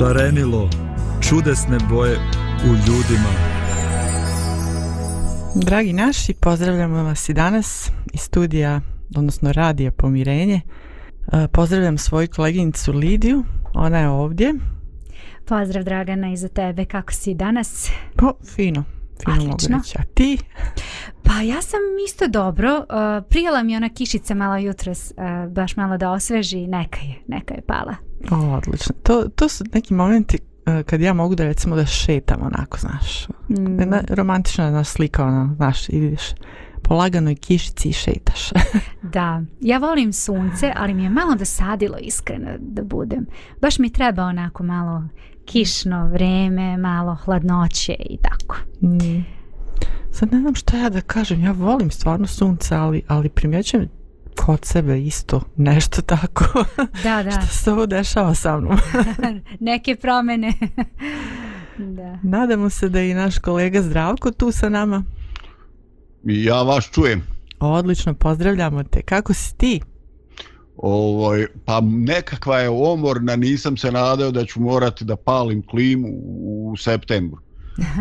šarenilo čudesne boje u ljudima. Dragi naši, pozdravljamo vas i danas iz studija, odnosno radija Pomirenje. E, pozdravljam svoju koleginicu Lidiju, ona je ovdje. Pozdrav Dragana i za tebe, kako si danas? Pa, fino, Fino mogu reći. A ti? Pa ja sam isto dobro. Uh, prijela mi ona kišica malo jutros, uh, baš malo da osveži. Neka je, neka je pala. O, odlično. To, to su neki momenti uh, kad ja mogu da recimo da šetam onako, znaš. Mm. Na, romantična jedna slika, ono, znaš, ideš po laganoj kišici i šetaš. da, ja volim sunce, ali mi je malo dosadilo iskreno da budem. Baš mi treba onako malo uh, kišno vreme, malo hladnoće i tako. Mm. Sad ne znam šta ja da kažem, ja volim stvarno sunce, ali, ali primjećujem kod sebe isto nešto tako. Da, da. Šta se ovo dešava sa mnom? Neke promene. da. Nadamo se da je i naš kolega Zdravko tu sa nama. Ja vas čujem. Odlično, pozdravljamo te. Kako si ti? Ovoj, pa nekakva je omorna, nisam se nadao da ću morati da palim klimu u septembru.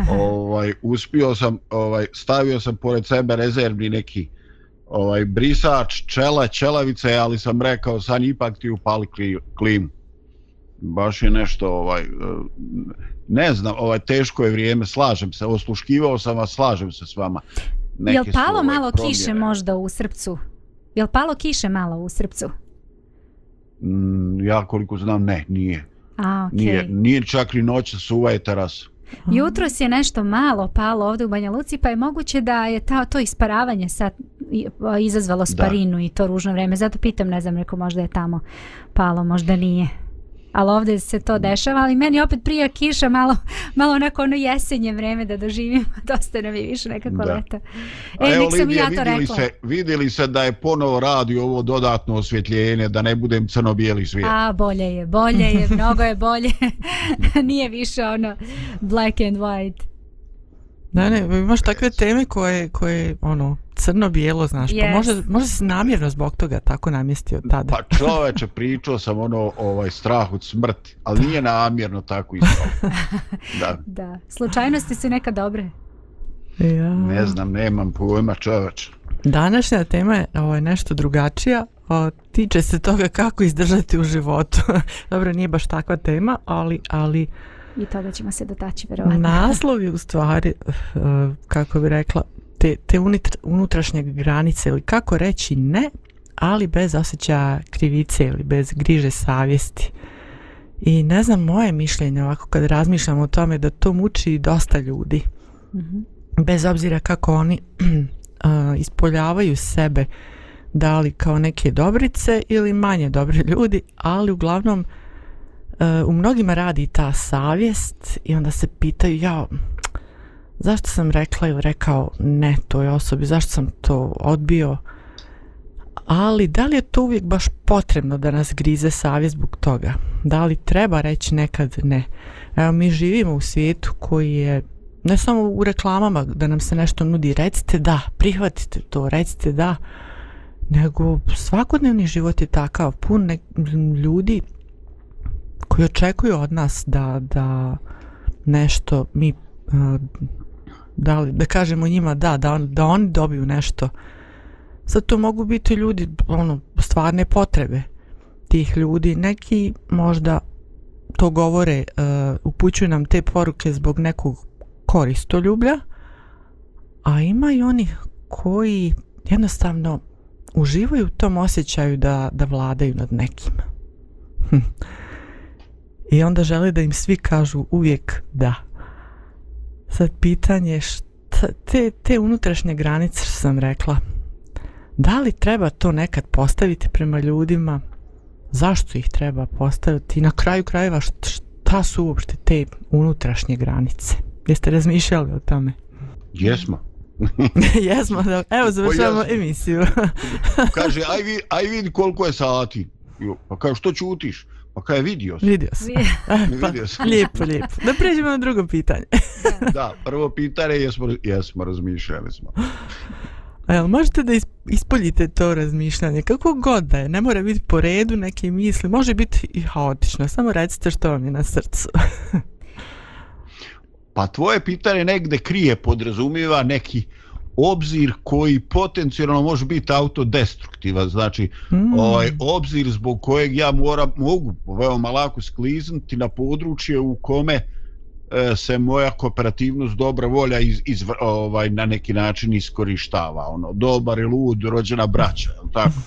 ovaj, uspio sam, ovaj, stavio sam pored sebe rezervni neki ovaj, brisač, čela, čelavice, ali sam rekao, san ipak ti upali klimu. Baš je nešto, ovaj, ne znam, ovaj, teško je vrijeme, slažem se, osluškivao sam vas, slažem se s vama. Neke Jel palo su, ovaj, malo promjere. kiše možda u srpcu? Jel palo kiše malo u srpcu? Mm, ja koliko znam, ne, nije. A, okay. nije, nije čak i noć, suva je terasa. Jutro se je nešto malo palo ovdje u Banja Luci, pa je moguće da je ta, to isparavanje sad izazvalo sparinu da. i to ružno vreme. Zato pitam, ne znam, reko možda je tamo palo, možda nije. Da ali ovdje se to dešava, ali meni opet prija kiša, malo, malo onako ono jesenje vreme da doživim, dosta nam je više nekako da. leta. E, Evo, nek sam ja to rekla. Se, vidjeli se da je ponovo radi ovo dodatno osvjetljenje, da ne budem crno-bijeli svijet. A, bolje je, bolje je, mnogo je bolje. Nije više ono black and white. Da, ne, imaš takve teme koje, koje ono, crno-bijelo, znaš, yes. pa možda, možda si namjerno zbog toga tako namjestio pa tada. Pa čoveče, pričao sam ono, ovaj, strah od smrti, ali nije namjerno tako i da. da. Slučajnosti su neka dobre. Ja. Ne znam, nemam pojma čoveče. Današnja tema je ovaj, nešto drugačija, o, tiče se toga kako izdržati u životu. Dobro, nije baš takva tema, ali... ali I toga ćemo se dotaći, verovatno. Naslov je u stvari, eh, kako bi rekla, te, te unutrašnje granice ili kako reći ne, ali bez osjećaja krivice ili bez griže savjesti. I ne znam moje mišljenje ovako kad razmišljam o tome da to muči dosta ljudi. Mm-hmm. Bez obzira kako oni uh, ispoljavaju sebe da li kao neke dobrice ili manje dobre ljudi, ali uglavnom uh, u mnogima radi ta savjest i onda se pitaju, jao, zašto sam rekla ili rekao ne toj osobi, zašto sam to odbio, ali da li je to uvijek baš potrebno da nas grize savjest zbog toga? Da li treba reći nekad ne? Evo, mi živimo u svijetu koji je ne samo u reklamama da nam se nešto nudi, recite da, prihvatite to, recite da, nego svakodnevni život je takav, pun ne, ljudi koji očekuju od nas da, da nešto mi uh, da, li, da kažemo njima da, da, on, da oni dobiju nešto. Sad to mogu biti ljudi, ono, stvarne potrebe tih ljudi. Neki možda to govore, uh, upućuju nam te poruke zbog nekog koristoljublja, a ima i onih koji jednostavno uživaju u tom osjećaju da, da vladaju nad nekim. I onda žele da im svi kažu uvijek da sad pitanje šta, te, te unutrašnje granice što sam rekla da li treba to nekad postaviti prema ljudima zašto ih treba postaviti i na kraju krajeva šta su uopšte te unutrašnje granice jeste razmišljali o tome jesmo jesmo, da, evo pa završavamo emisiju kaže aj, vi, aj vidi koliko je sati pa kao što čutiš ću Pa kaj, vidio sam. Vidio sam. pa, vidio sam. Lijepo, lijepo. Da pređemo na drugo pitanje. da, prvo pitanje je, jesmo, jesmo, razmišljali smo. A jel možete da ispoljite to razmišljanje? Kako god da je, ne mora biti po redu neke misli, može biti i haotično. Samo recite što vam je na srcu. pa tvoje pitanje negde krije, podrazumiva neki uh, obzir koji potencijalno može biti autodestruktiva, znači mm. ovaj, obzir zbog kojeg ja mora, mogu veoma lako skliznuti na područje u kome e, se moja kooperativnost dobra volja iz, iz, ovaj, na neki način iskorištava. Ono, dobar i lud, rođena braća, je tako?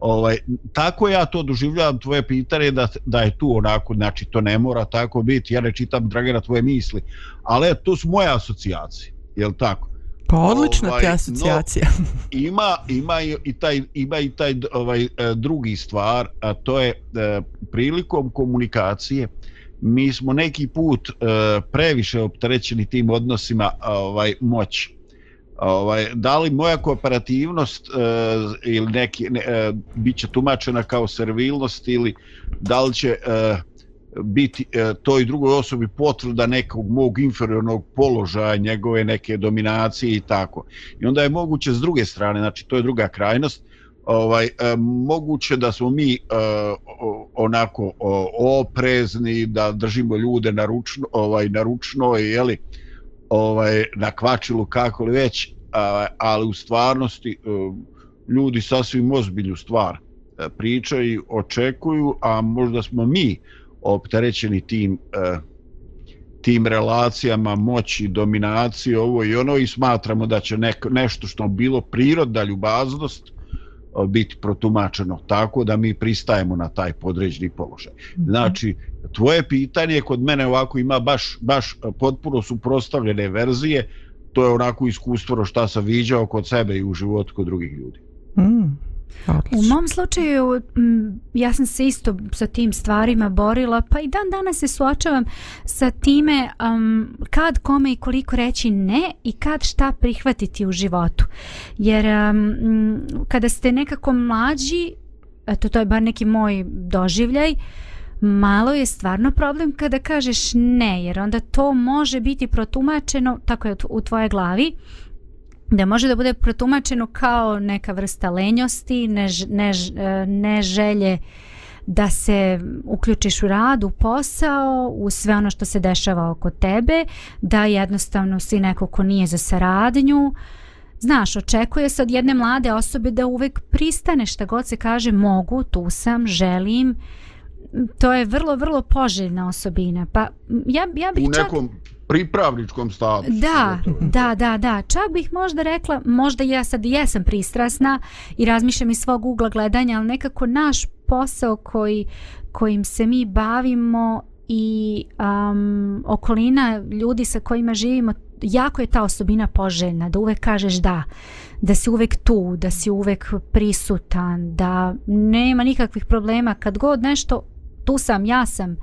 Ovaj, tako ja to doživljavam tvoje pitanje da, da je tu onako, znači to ne mora tako biti, ja ne čitam Dragana tvoje misli, ali to su moje asocijacije, je tako? Pa odlična ovaj, ti asocijacija. No, ima, ima, i taj, ima i taj ovaj e, drugi stvar, a to je e, prilikom komunikacije mi smo neki put e, previše optrećeni tim odnosima ovaj moć. Ovaj, da li moja kooperativnost e, ili neki, ne, e, bit će tumačena kao servilnost ili da li će e, biti e, toj drugoj osobi potvrda nekog mog inferiornog položaja, njegove neke dominacije i tako. I onda je moguće s druge strane, znači to je druga krajnost, ovaj e, moguće da smo mi e, onako o, oprezni da držimo ljude na ručno, ovaj na ručno je li ovaj na kvačilu kako li već, a, ali u stvarnosti e, ljudi sasvim ozbilju stvar e, pričaju, očekuju, a možda smo mi uh, opterećeni tim e, tim relacijama moći, dominacije, ovo i ono i smatramo da će neko, nešto što bilo priroda, ljubaznost e, biti protumačeno tako da mi pristajemo na taj podređeni položaj. Mhm. Znači, tvoje pitanje kod mene ovako ima baš, baš potpuno suprostavljene verzije, to je onako iskustvo šta sam viđao kod sebe i u životu kod drugih ljudi. Mm. Odlično. U mom slučaju ja sam se isto sa tim stvarima borila, pa i dan danas se suočavam sa time um, kad kome i koliko reći ne i kad šta prihvatiti u životu. Jer um, kada ste nekako mlađi, eto to je bar neki moj doživljaj, malo je stvarno problem kada kažeš ne, jer onda to može biti protumačeno, tako je u tvoje glavi, da može da bude protumačeno kao neka vrsta lenjosti, ne, ne, ne želje da se uključiš u rad, u posao, u sve ono što se dešava oko tebe, da jednostavno si neko ko nije za saradnju. Znaš, očekuje se od jedne mlade osobe da uvek pristane šta god se kaže mogu, tu sam, želim, uh, To je vrlo, vrlo poželjna osobina. Pa ja, ja bih čak... U nekom pripravničkom statusu. Da, da, da, da. Čak bih možda rekla, možda ja sad jesam pristrasna i razmišljam iz svog ugla gledanja, ali nekako naš posao koji, kojim se mi bavimo i um, okolina ljudi sa kojima živimo, jako je ta osobina poželjna, da uvek kažeš da, da si uvek tu, da si uvek prisutan, da nema nikakvih problema. Kad god nešto tu sam, ja sam.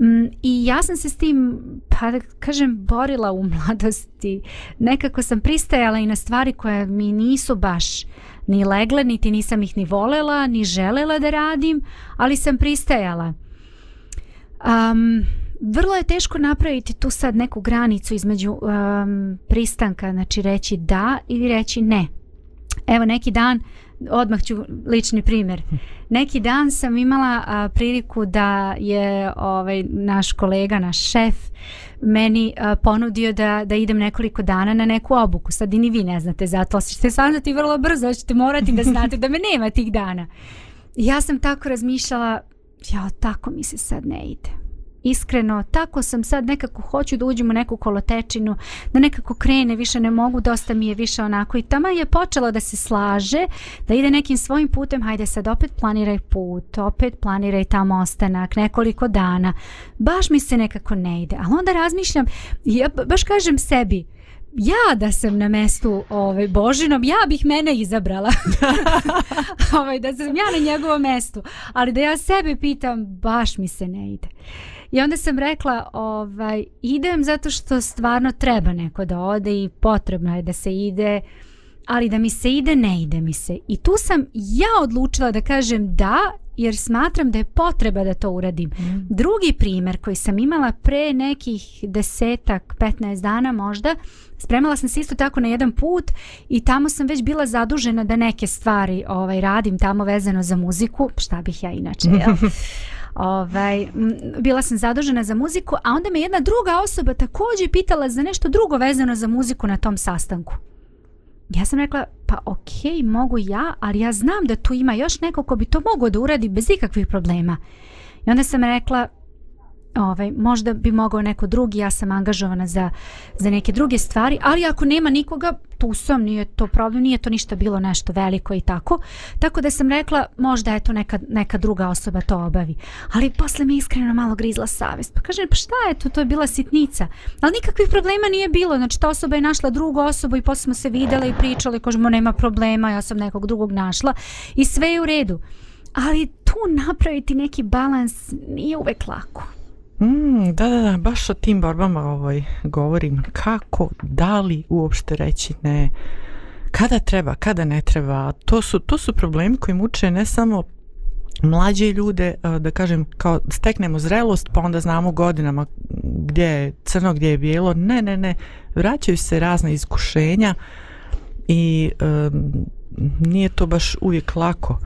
Mm, I ja sam se s tim, pa da kažem, borila u mladosti. Nekako sam pristajala i na stvari koje mi nisu baš ni legle, niti nisam ih ni volela, ni želela da radim, ali sam pristajala. Um, vrlo je teško napraviti tu sad neku granicu između um, pristanka, znači reći da ili reći ne. Evo neki dan odmah ću lični primjer. Hm. Neki dan sam imala a, priliku da je ovaj naš kolega, naš šef meni a, ponudio da da idem nekoliko dana na neku obuku. Sad i ni vi ne znate za to, ćete saznati vrlo brzo, ćete morati da znate da me nema tih dana. Ja sam tako razmišljala, ja tako mi se sad ne ide iskreno, tako sam sad nekako hoću da uđem u neku kolotečinu, da nekako krene, više ne mogu, dosta mi je više onako i tamo je počelo da se slaže, da ide nekim svojim putem, hajde sad opet planiraj put, opet planiraj tamo ostanak, nekoliko dana, baš mi se nekako ne ide, ali onda razmišljam, ja baš kažem sebi, Ja da sam na mestu ovaj Božinom, ja bih mene izabrala. ovaj da sam ja na njegovom mestu, ali da ja sebe pitam, baš mi se ne ide. I onda sam rekla, ovaj, idem zato što stvarno treba neko da ode i potrebno je da se ide, ali da mi se ide, ne ide mi se. I tu sam ja odlučila da kažem da, jer smatram da je potreba da to uradim. Mm. Drugi primer koji sam imala pre nekih desetak, 15 dana možda, spremala sam se isto tako na jedan put i tamo sam već bila zadužena da neke stvari ovaj radim tamo vezano za muziku, šta bih ja inače, jel? ovaj, bila sam zadužena za muziku, a onda me jedna druga osoba također pitala za nešto drugo vezano za muziku na tom sastanku. Ja sam rekla, pa okej, okay, mogu ja, ali ja znam da tu ima još neko ko bi to mogo da uradi bez ikakvih problema. I onda sam rekla, ovaj, možda bi mogao neko drugi, ja sam angažovana za, za neke druge stvari, ali ako nema nikoga, tu sam, nije to problem, nije to ništa bilo nešto veliko i tako. Tako da sam rekla, možda je to neka, neka druga osoba to obavi. Ali posle mi iskreno malo grizla savest. Pa kažem, pa šta je to, to je bila sitnica. Ali nikakvih problema nije bilo, znači ta osoba je našla drugu osobu i posle smo se videla i pričali, kažemo, nema problema, ja sam nekog drugog našla i sve je u redu. Ali tu napraviti neki balans nije uvek lako. Mm, da, da, da, baš o tim borbama ovaj, govorim. Kako, da li uopšte reći ne, kada treba, kada ne treba. To su, to su problemi koji muče ne samo mlađe ljude, da kažem, kao steknemo zrelost, pa onda znamo godinama gdje je crno, gdje je bijelo. Ne, ne, ne, vraćaju se razne iskušenja i um, nije to baš uvijek lako.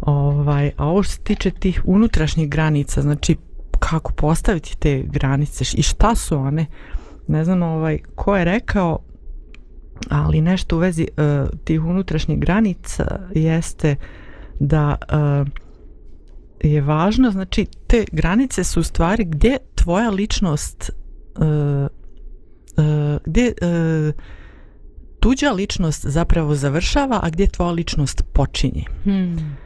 Ovaj, a ovo što se tiče tih unutrašnjih granica, znači kako postaviti te granice i šta su one ne znam ovaj ko je rekao ali nešto u vezi uh, tih unutrašnjih granica jeste da uh, je važno znači te granice su u stvari gdje tvoja ličnost uh, uh, gdje uh, tuđa ličnost zapravo završava a gdje tvoja ličnost počinje hmm.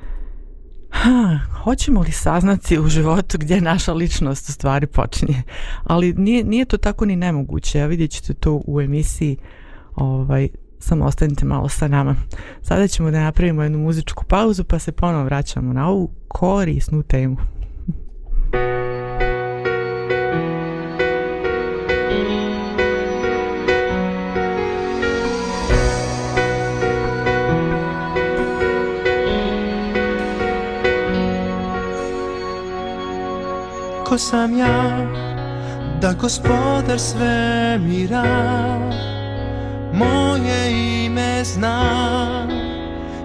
Ha, hoćemo li saznati u životu gdje naša ličnost u stvari počinje? Ali nije, nije to tako ni nemoguće, a vidjet ćete to u emisiji, ovaj, samo ostanite malo sa nama. Sada ćemo da napravimo jednu muzičku pauzu pa se ponovo vraćamo na ovu korisnu temu. ko sam ja da gospodar sve mira moje ime zna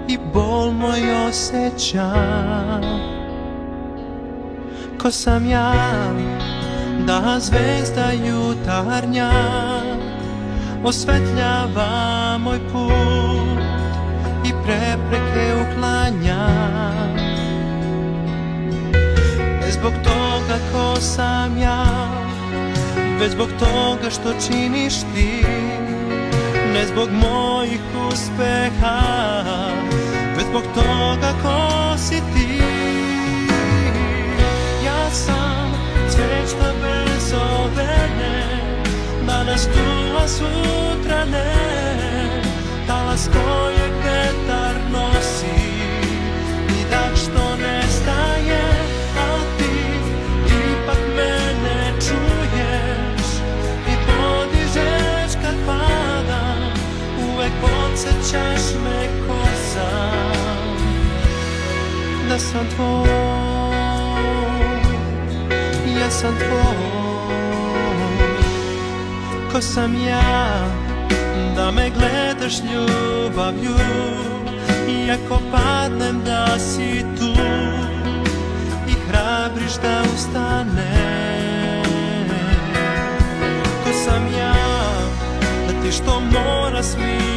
i bol moj osjeća ko sam ja da zvezda jutarnja osvetljava moj put i prepreke uklanjam Ne zbog toga ko sam ja Već zbog toga što činiš ti Ne zbog mojih uspeha Već zbog toga ko si ti Ja sam cvjećna bez ovene Danas tu, a sutra ne Talas kojeg vetar nosi Sećaš me ko sam Da sam tvoj Ja sam tvoj Ko sam ja Da me gledaš ljubavlju Iako padnem da si tu I hrabriš da ustane Ko sam ja Da ti što mora smiješ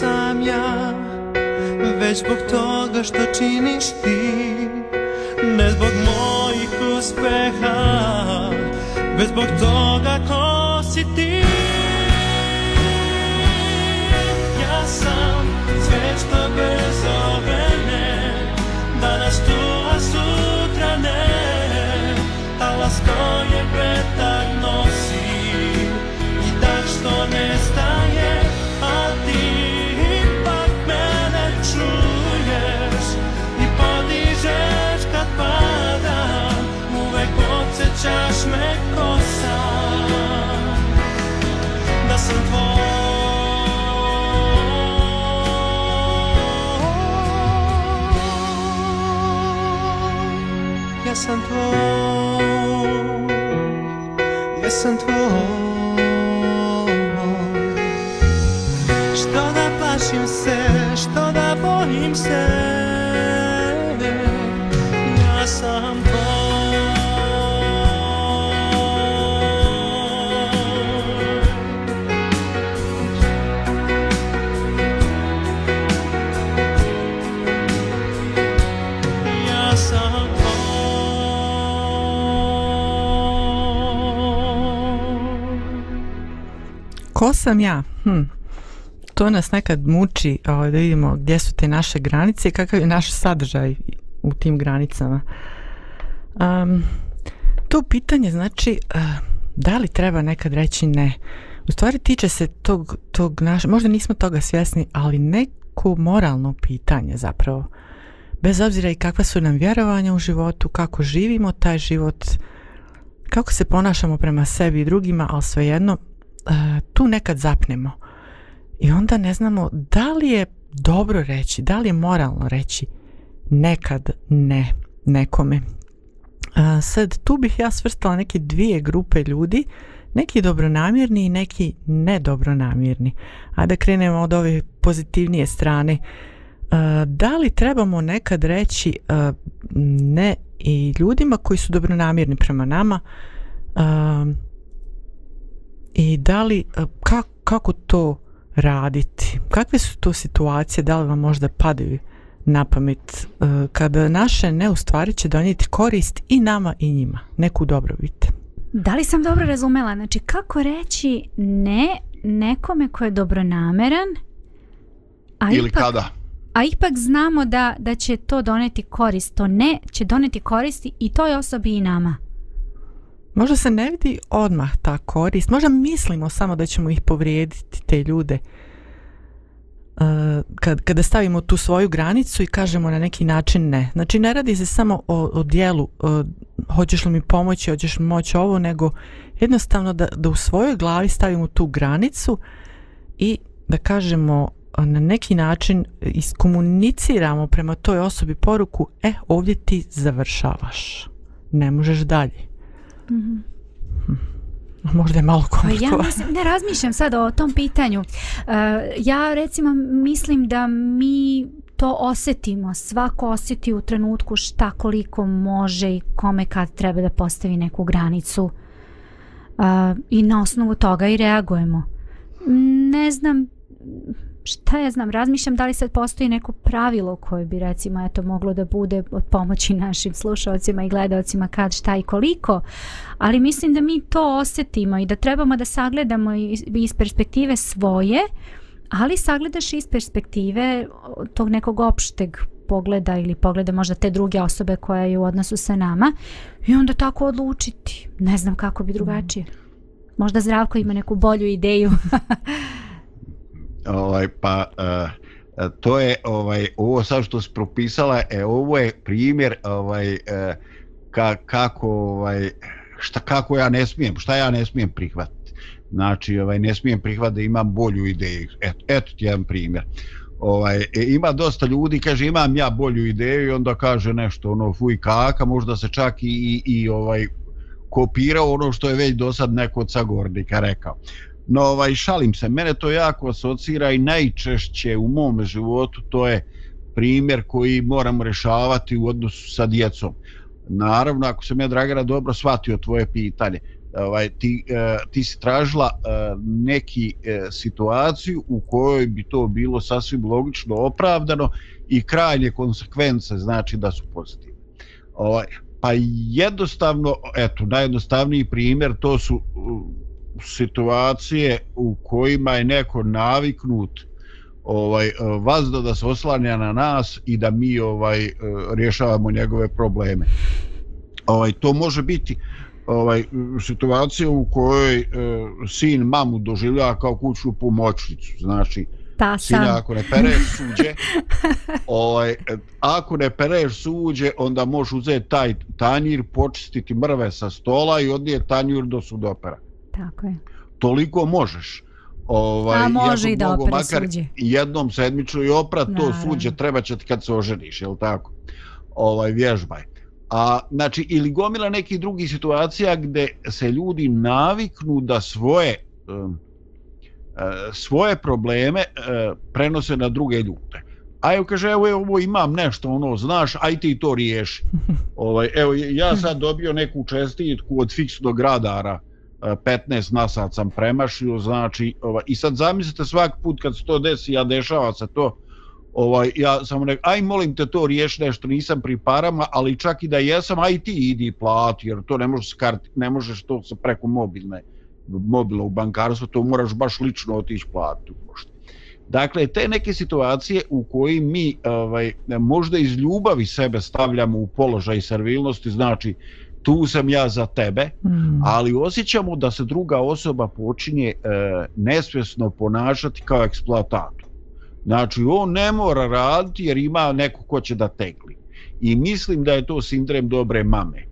sam ja Već zbog toga što činiš ti Ne zbog mojih uspeha Već zbog toga ko si ti 伤痛，也伤痛。ko sam ja? Hm. To nas nekad muči ovaj, da vidimo gdje su te naše granice i kakav je naš sadržaj u tim granicama. Um, to pitanje znači uh, da li treba nekad reći ne? U stvari tiče se tog, tog naša, možda nismo toga svjesni, ali neko moralno pitanje zapravo. Bez obzira i kakva su nam vjerovanja u životu, kako živimo taj život, kako se ponašamo prema sebi i drugima, ali svejedno, E, tu nekad zapnemo i onda ne znamo da li je dobro reći, da li je moralno reći nekad ne nekome. Uh, sad tu bih ja svrstala neke dvije grupe ljudi, neki dobronamirni i neki nedobronamirni. A da krenemo od ove pozitivnije strane, uh, da li trebamo nekad reći uh, ne i ljudima koji su dobronamirni prema nama, uh, I da li, eh, ka, kako to raditi? Kakve su to situacije, da li vam možda padaju na pamet, eh, kada naše neustvari će donijeti korist i nama i njima, neku dobrobit? Da li sam dobro razumela? Znači, kako reći ne nekome ko je dobronameran, a Ili ipak, kada? a ipak znamo da, da će to doneti korist. To ne će doneti koristi i toj osobi i nama. Možda se ne vidi odmah ta korist, možda mislimo samo da ćemo ih povrijediti, te ljude, Uh, kad, kada stavimo tu svoju granicu i kažemo na neki način ne. Znači ne radi se samo o, o dijelu uh, hoćeš li mi pomoći, hoćeš mi moći ovo, nego jednostavno da, da u svojoj glavi stavimo tu granicu i da kažemo uh, na neki način iskomuniciramo prema toj osobi poruku, e eh, ovdje ti završavaš, ne možeš dalje. Mm -hmm. Možda je malo pa komplikovano. Ja mislim, ne razmišljam sad o tom pitanju. Uh, ja recimo mislim da mi to osetimo, svako osjeti u trenutku šta koliko može i kome kad treba da postavi neku granicu uh, i na osnovu toga i reagujemo. Ne znam, šta ja znam, razmišljam da li sad postoji neko pravilo koje bi recimo eto moglo da bude od pomoći našim slušalcima i gledalcima kad, šta i koliko, ali mislim da mi to osjetimo i da trebamo da sagledamo iz, iz perspektive svoje, ali sagledaš iz perspektive tog nekog opšteg pogleda ili pogleda možda te druge osobe koja je u odnosu sa nama i onda tako odlučiti. Ne znam kako bi mm. drugačije. Možda Zdravko ima neku bolju ideju. ovaj pa uh, to je ovaj ovo sad što se propisala e ovo je primjer ovaj eh, ka, kako ovaj šta kako ja ne smijem šta ja ne smijem prihvatiti znači ovaj ne smijem prihvatiti da imam bolju ideju eto eto ti jedan primjer ovaj e, ima dosta ljudi kaže imam ja bolju ideju i onda kaže nešto ono fuj kaka možda se čak i i, i ovaj kopirao ono što je već do sad neko od sagornika rekao. No ovaj, šalim se, mene to jako asocira i najčešće u mom životu to je primjer koji moramo rešavati u odnosu sa djecom. Naravno, ako sam ja, Dragana, dobro shvatio tvoje pitanje, ovaj, ti, eh, ti si tražila eh, neki eh, situaciju u kojoj bi to bilo sasvim logično opravdano i krajnje konsekvence znači da su pozitivne. Ovaj, pa jednostavno, eto, najjednostavniji primjer to su uh, situacije u kojima je neko naviknut ovaj eh, vazda da se oslanja na nas i da mi ovaj eh, rješavamo njegove probleme. Ovaj to može biti ovaj situacija u kojoj eh, sin mamu doživlja kao kućnu pomoćnicu, znači Ta sin ako ne pereš suđe, ovaj, eh, ako ne pereš suđe, onda možeš uzeti taj tanjir, počistiti mrve sa stola i odnije tanjir do sudopera. Tako je. Toliko možeš. Ovaj, A može i da opre makar suđe. Jednom sedmiću i opra to Naravno. suđe, treba će ti kad se oženiš, jel tako? Ovaj, vježbaj. A, znači, ili gomila nekih drugih situacija gde se ljudi naviknu da svoje um, svoje probleme e, prenose na druge ljude. A evo kaže, evo, evo imam nešto, ono, znaš, aj ti to riješi. Ovaj, evo, ja sad dobio neku čestitku od fiksnog radara. 15 e, nasad sam premašio, znači, ovaj, i sad zamislite svak put kad se to desi, ja dešava se to, ovaj, ja sam rekao, aj molim te to riješ nešto, nisam pri parama, ali čak i da jesam, aj ti idi plati, jer to ne možeš, kart, ne možeš to sa preko mobilne, mobila u bankarstvo, to moraš baš lično otići platiti u poštu. Dakle, te neke situacije u koji mi ovaj, možda iz ljubavi sebe stavljamo u položaj servilnosti, znači, tu sam ja za tebe, mm. ali osjećamo da se druga osoba počinje e, nesvjesno ponašati kao eksploatator. Znači, on ne mora raditi jer ima neko ko će da tegli. I mislim da je to sindrem dobre mame.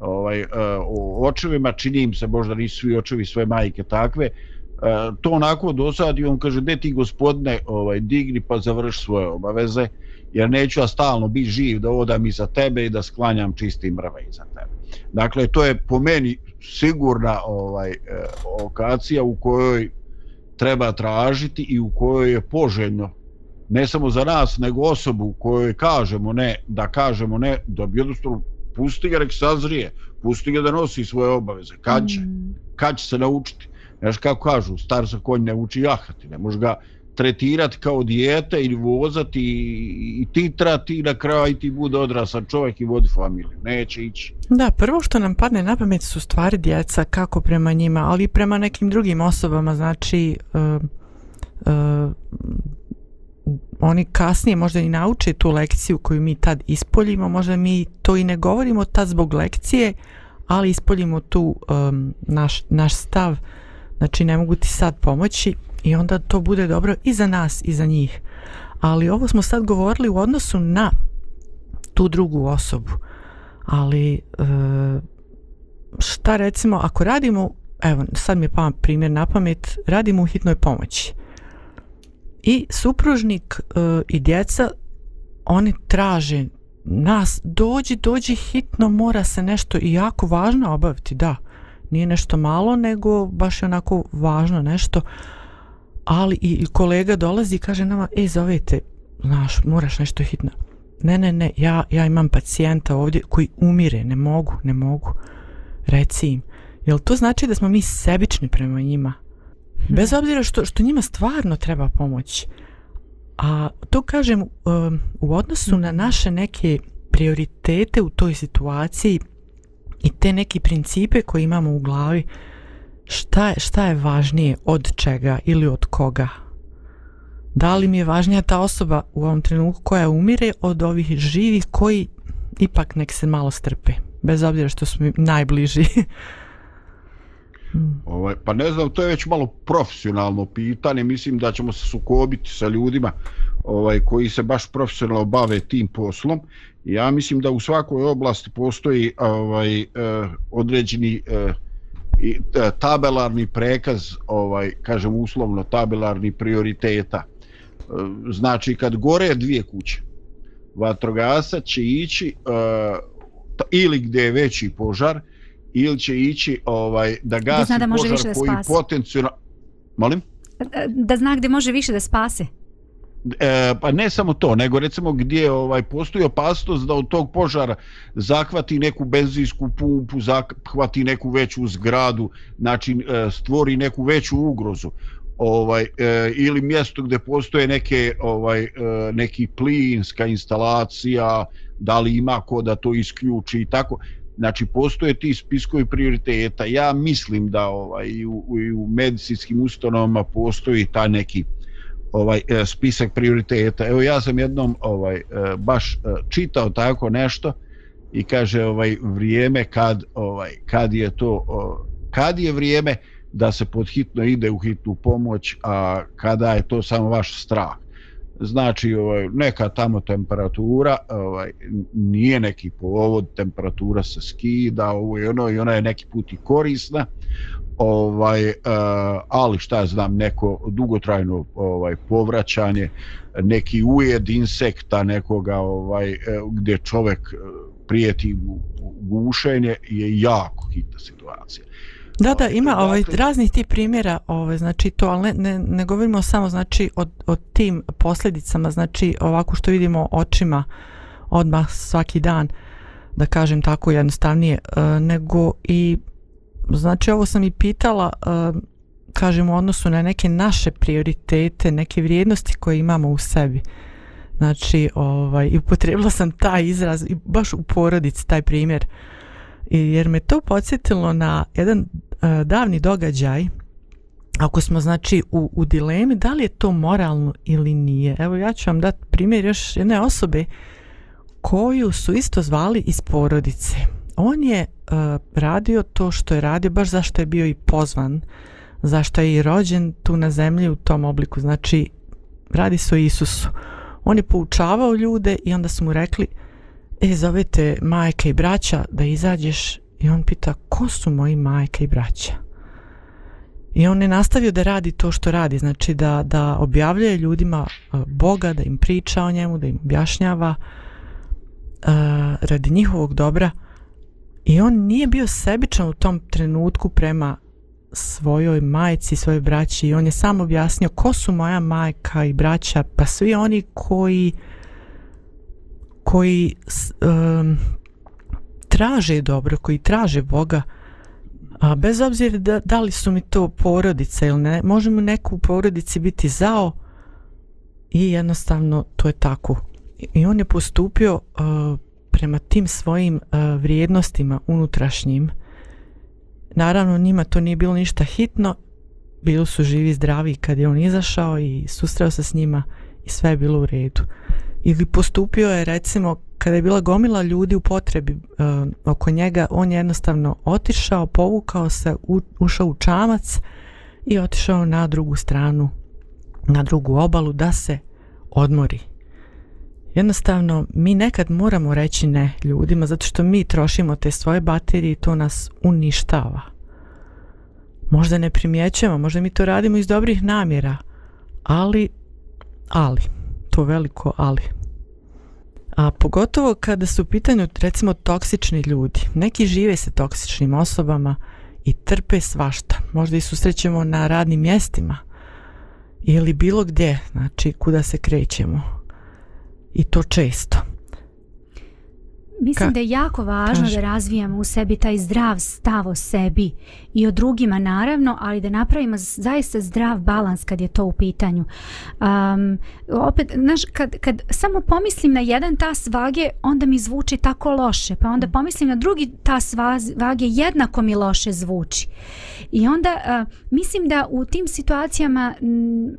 Ovaj, e, o očevima činim se, možda nisu svi očevi svoje majke takve, e, to onako dosadi, on kaže, gde ti gospodine, ovaj, digni pa završ svoje obaveze, jer neću ja stalno biti živ da odam i za tebe i da sklanjam čisti mrve i za tebe. Dakle, to je po meni sigurna ovaj e, lokacija u kojoj treba tražiti i u kojoj je poželjno ne samo za nas, nego osobu kojoj kažemo ne, da kažemo ne, da bi jednostavno pusti ga nek sazrije, pusti ga da nosi svoje obaveze, kad će, mm. kad će se naučiti. Znaš kako kažu, star sa konj ne uči jahati, ne može ga, tretirati kao dijete ili vozati i ti trati na kraj ti bude odrasan čovjek i vodi familiju. Neće ići. Da, prvo što nam padne na pamet su stvari djeca kako prema njima, ali i prema nekim drugim osobama. Znači, uh, uh, oni kasnije možda i nauče tu lekciju koju mi tad ispoljimo. Možda mi to i ne govorimo tad zbog lekcije, ali ispoljimo tu um, naš, naš stav uh, znači ne mogu ti sad pomoći i onda to bude dobro i za nas i za njih. Ali ovo smo sad govorili u odnosu na tu drugu osobu. Ali e, šta recimo ako radimo, evo sad mi je pam, primjer na pamet, radimo u hitnoj pomoći. I supružnik e, i djeca, oni traže nas, dođi, dođi hitno, mora se nešto i jako važno obaviti, da. Da nije nešto malo, nego baš je onako važno nešto. Ali i kolega dolazi i kaže nama, e, zovete, znaš, moraš nešto hitno. Ne, ne, ne, ja, ja imam pacijenta ovdje koji umire, ne mogu, ne mogu. Reci im. Jel to znači da smo mi sebični prema njima? Hm. Bez obzira što, što njima stvarno treba pomoć. A to kažem um, u odnosu na naše neke prioritete u toj situaciji, i te neki principe koje imamo u glavi šta je, šta je važnije od čega ili od koga da li mi je važnija ta osoba u ovom trenutku koja umire od ovih živih koji ipak nek se malo strpe bez obzira što smo najbliži hmm. ovaj, pa ne znam to je već malo profesionalno pitanje mislim da ćemo se sukobiti sa ljudima ovaj koji se baš profesionalno bave tim poslom Ja mislim da u svakoj oblasti postoji ovaj e, određeni e, e, tabelarni prekaz, ovaj kažem uslovno tabelarni prioriteta. Znači kad gore dvije kuće, vatrogasa će ići ili gdje je veći požar ili će ići ovaj da gasi da da požar koji potencijalno Molim? Da zna gdje može više da spase e, pa ne samo to, nego recimo gdje ovaj postoji opasnost da od tog požara zahvati neku benzinsku pumpu, zahvati neku veću zgradu, znači e, stvori neku veću ugrozu. Ovaj e, ili mjesto gdje postoje neke ovaj e, neki plinska instalacija, da li ima ko da to isključi i tako. Znači postoje ti spiskovi prioriteta. Ja mislim da ovaj i u, i u medicinskim ustanovama postoji ta neki ovaj e, spisak prioriteta. Evo ja sam jednom ovaj e, baš e, čitao tako nešto i kaže ovaj vrijeme kad ovaj kad je to kad je vrijeme da se pod hitno ide u hitnu pomoć, a kada je to samo vaš strah znači ovaj neka tamo temperatura ovaj nije neki povod temperatura se skida ovo je ono i ona je neki put i korisna ovaj eh, ali šta znam neko dugotrajno ovaj povraćanje neki ujed insekta nekoga ovaj eh, gdje čovjek eh, prijeti gušenje je jako hitna situacija eh, Da, ovaj, da, ima ovaj dakle, ovaj, raznih ti primjera, ovaj, znači to, ali ne, ne, ne govorimo samo znači, o, o tim posljedicama, znači ovako što vidimo očima odmah svaki dan, da kažem tako jednostavnije, uh, nego i, znači ovo sam i pitala, uh, kažem u odnosu na neke naše prioritete, neke vrijednosti koje imamo u sebi. Znači, ovaj, upotrebila sam taj izraz, baš u porodici taj primjer, uh, jer me to podsjetilo na jedan uh, davni događaj ako smo znači u, u dilemi da li je to moralno ili nije evo ja ću vam dati primjer još jedne osobe koju su isto zvali iz porodice on je uh, radio to što je radio baš zašto je bio i pozvan zašto je i rođen tu na zemlji u tom obliku znači radi se o Isusu on je poučavao ljude i onda su mu rekli uh, E, zovete majka i braća da izađeš i on pita ko su moji majka i braća? I on je nastavio da radi to što radi, znači da, da objavljuje ljudima e, Boga, da im priča o njemu, da im objašnjava uh, radi njihovog dobra. I on nije bio sebičan u tom trenutku prema svojoj majci, svojoj braći i on je sam objasnio ko su moja majka i braća, pa svi oni koji uh, koji um, traže dobro, koji traže Boga, a bez obzira da, da li su mi to porodica ili ne, možemo neku u porodici biti zao i jednostavno to je tako. I on je postupio uh, prema tim svojim uh, vrijednostima unutrašnjim. Naravno njima to nije bilo ništa hitno, bili su živi zdravi kad je on izašao i susreo se s njima i sve je bilo u redu. Uh, ili postupio je recimo kada je bila gomila ljudi u potrebi e, oko njega, on je jednostavno otišao, povukao se, u, ušao u čamac i otišao na drugu stranu, na drugu obalu da se odmori. Jednostavno, mi nekad moramo reći ne ljudima zato što mi trošimo te svoje baterije i to nas uništava. Možda ne primjećujemo, možda mi to radimo iz dobrih namjera, ali, ali, to veliko ali. A pogotovo kada su u pitanju recimo toksični ljudi. Neki žive sa toksičnim osobama i trpe svašta. Možda i susrećemo na radnim mjestima ili bilo gdje, znači kuda se krećemo. I to često. Mislim Ka? da je jako važno Kaži. da razvijamo u sebi taj zdrav stav o sebi i o drugima naravno, ali da napravimo zaista zdrav balans kad je to u pitanju. Um, opet, znaš, kad, kad samo pomislim na jedan tas vage, onda mi zvuči tako loše, pa onda pomislim na drugi tas vage, jednako mi loše zvuči. I onda uh, mislim da u tim situacijama m, m,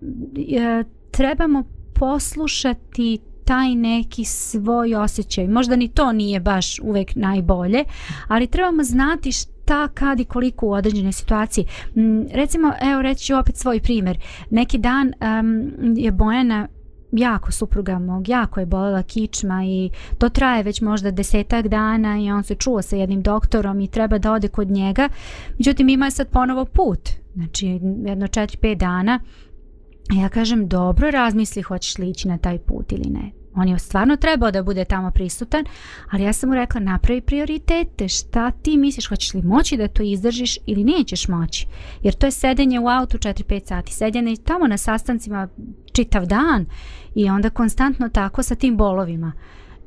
m, trebamo poslušati taj neki svoj osjećaj. Možda ni to nije baš uvek najbolje, ali trebamo znati šta, kad i koliko u određenoj situaciji. Mm, recimo, evo reći opet svoj primjer. Neki dan um, je Bojana jako supruga mog, jako je bolela kičma i to traje već možda desetak dana i on se čuo sa jednim doktorom i treba da ode kod njega. Međutim, ima je sad ponovo put, znači jedno četiri, pet dana. Ja kažem, dobro razmisli hoćeš li ići na taj put ili ne. On je stvarno trebao da bude tamo prisutan, ali ja sam mu rekla, napravi prioritete, šta ti misliš, hoćeš li moći da to izdržiš ili nećeš moći. Jer to je sedenje u autu 4-5 sati, sedenje tamo na sastancima čitav dan i onda konstantno tako sa tim bolovima.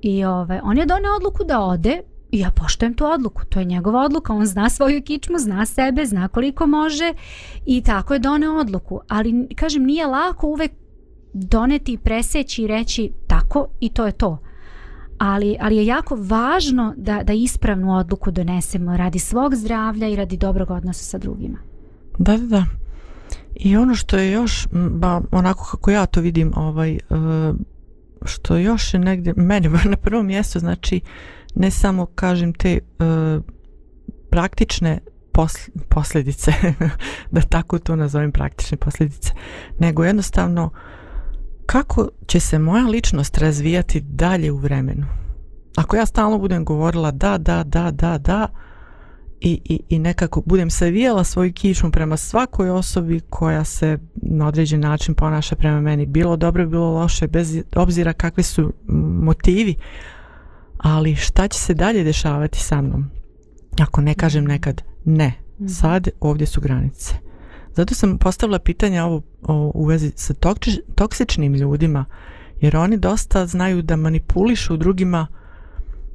I ove, ovaj, on je donio odluku da ode, ja poštojem tu odluku, to je njegova odluka, on zna svoju kičmu, zna sebe, zna koliko može i tako je doneo odluku. Ali, kažem, nije lako uvek doneti i preseći i reći tako i to je to. Ali, ali je jako važno da, da ispravnu odluku donesemo radi svog zdravlja i radi dobrog odnosa sa drugima. Da, da, da. I ono što je još, ba, onako kako ja to vidim, ovaj, e, što još je negdje, meni na prvom mjestu, znači, uh, ne samo kažem te uh, praktične posl posljedice da tako to nazovem praktične posljedice nego jednostavno kako će se moja ličnost razvijati dalje u vremenu ako ja stalno budem govorila da da da da da i, i, i nekako budem savijala svoju kičmu prema svakoj osobi koja se na određen način ponaša prema meni bilo dobro, bilo loše bez obzira kakvi su motivi uh, ali šta će se dalje dešavati sa mnom ako ne kažem mhm. nekad ne mhm. sad ovdje su granice zato sam postavila pitanje ovo o, u vezi sa tokči, toksičnim ljudima jer oni dosta znaju da manipulišu drugima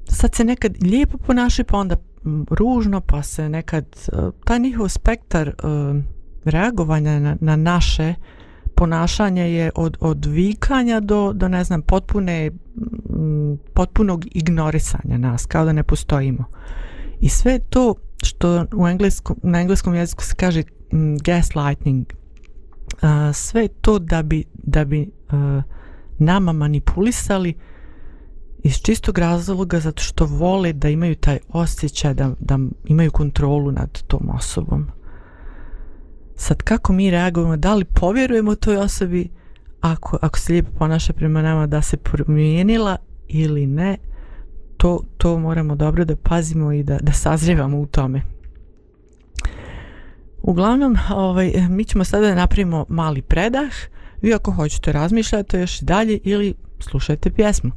sad se nekad lijepo ponašaju pa onda ružno pa se nekad e, taj njihov spektar uh, reagovanja na, na naše uh, ponašanje je od, od vikanja do, do ne znam, potpune, potpunog ignorisanja nas, kao da ne postojimo. I sve to što u engleskom, na engleskom jeziku se kaže gaslighting, sve to da bi, da bi nama manipulisali iz čistog razloga zato što vole da imaju taj osjećaj da, da imaju kontrolu nad tom osobom. Sad kako mi reagujemo, da li povjerujemo toj osobi ako, ako se lijepo ponaša prema nama da se promijenila ili ne, to, to moramo dobro da pazimo i da, da sazrevamo u tome. Uglavnom, ovaj, mi ćemo sada da napravimo mali predah. Vi ako hoćete razmišljati još i dalje ili slušajte pjesmu.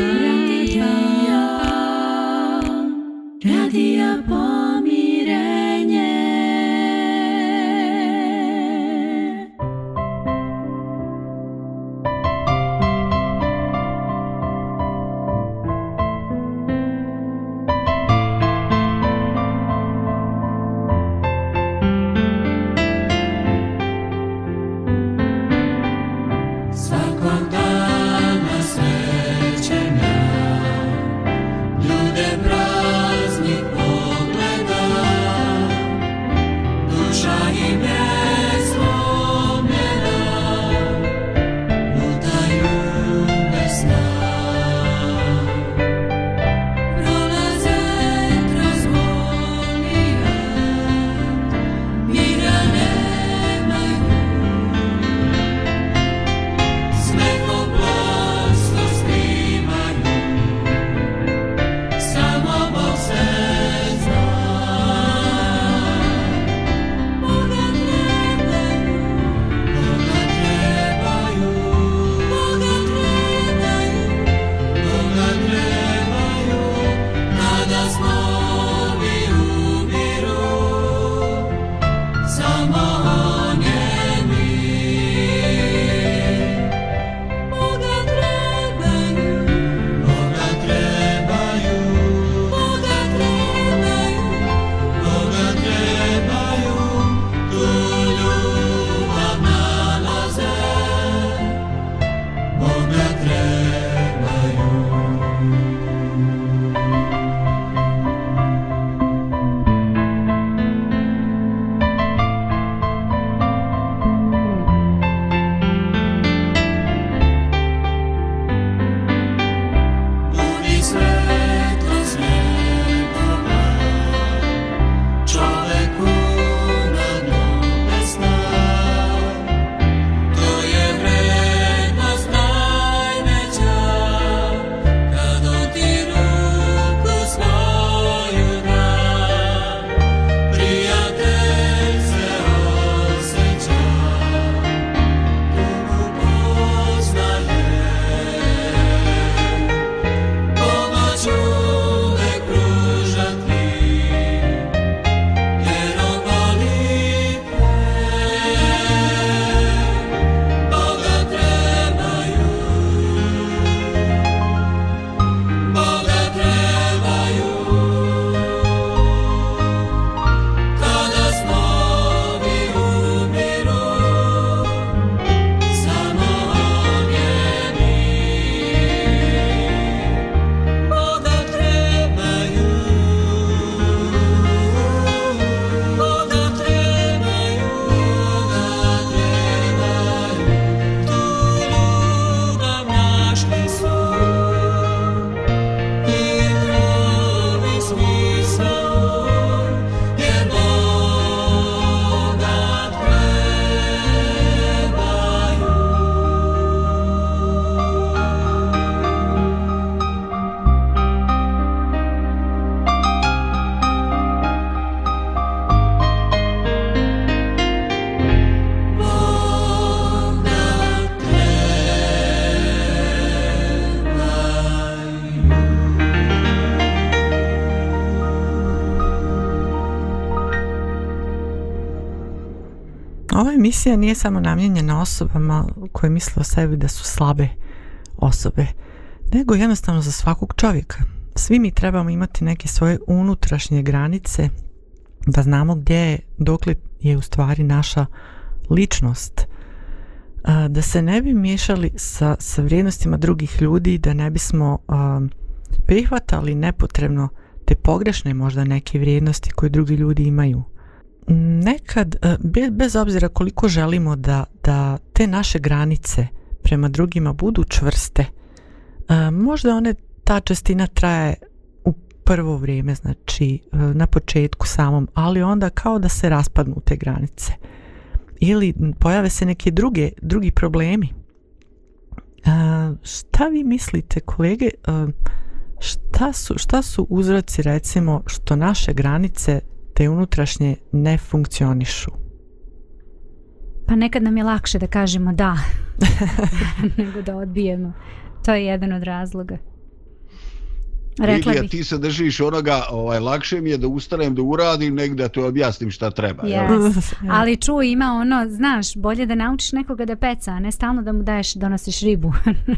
Radio. Media Boy. emisija nije samo namjenjena osobama koje misle o sebi da su slabe osobe, nego jednostavno za svakog čovjeka. Svi mi trebamo imati neke svoje unutrašnje granice da znamo gdje je, dok li je u stvari naša ličnost. Da se ne bi miješali sa, sa vrijednostima drugih ljudi, da ne bismo prihvatali nepotrebno te pogrešne možda neke vrijednosti koje drugi ljudi imaju – nekad e, bez obzira koliko želimo da, da te naše granice prema drugima budu čvrste e, možda one ta čestina traje u prvo vrijeme znači e, na početku samom ali onda kao da se raspadnu te granice ili pojave se neke druge drugi problemi šta vi mislite kolege šta su, šta su uzraci recimo što naše granice te unutrašnje ne funkcionišu? Pa nekad nam je lakše da kažemo da, nego da odbijemo. To je jedan od razloga. Rekla Lidija, bih. ti se držiš onoga, ovaj, lakše mi je da ustanem, da uradim, negdje da te objasnim šta treba. Yes. Ali čuj, ima ono, znaš, bolje da naučiš nekoga da peca, a ne stalno da mu daješ, donosiš ribu.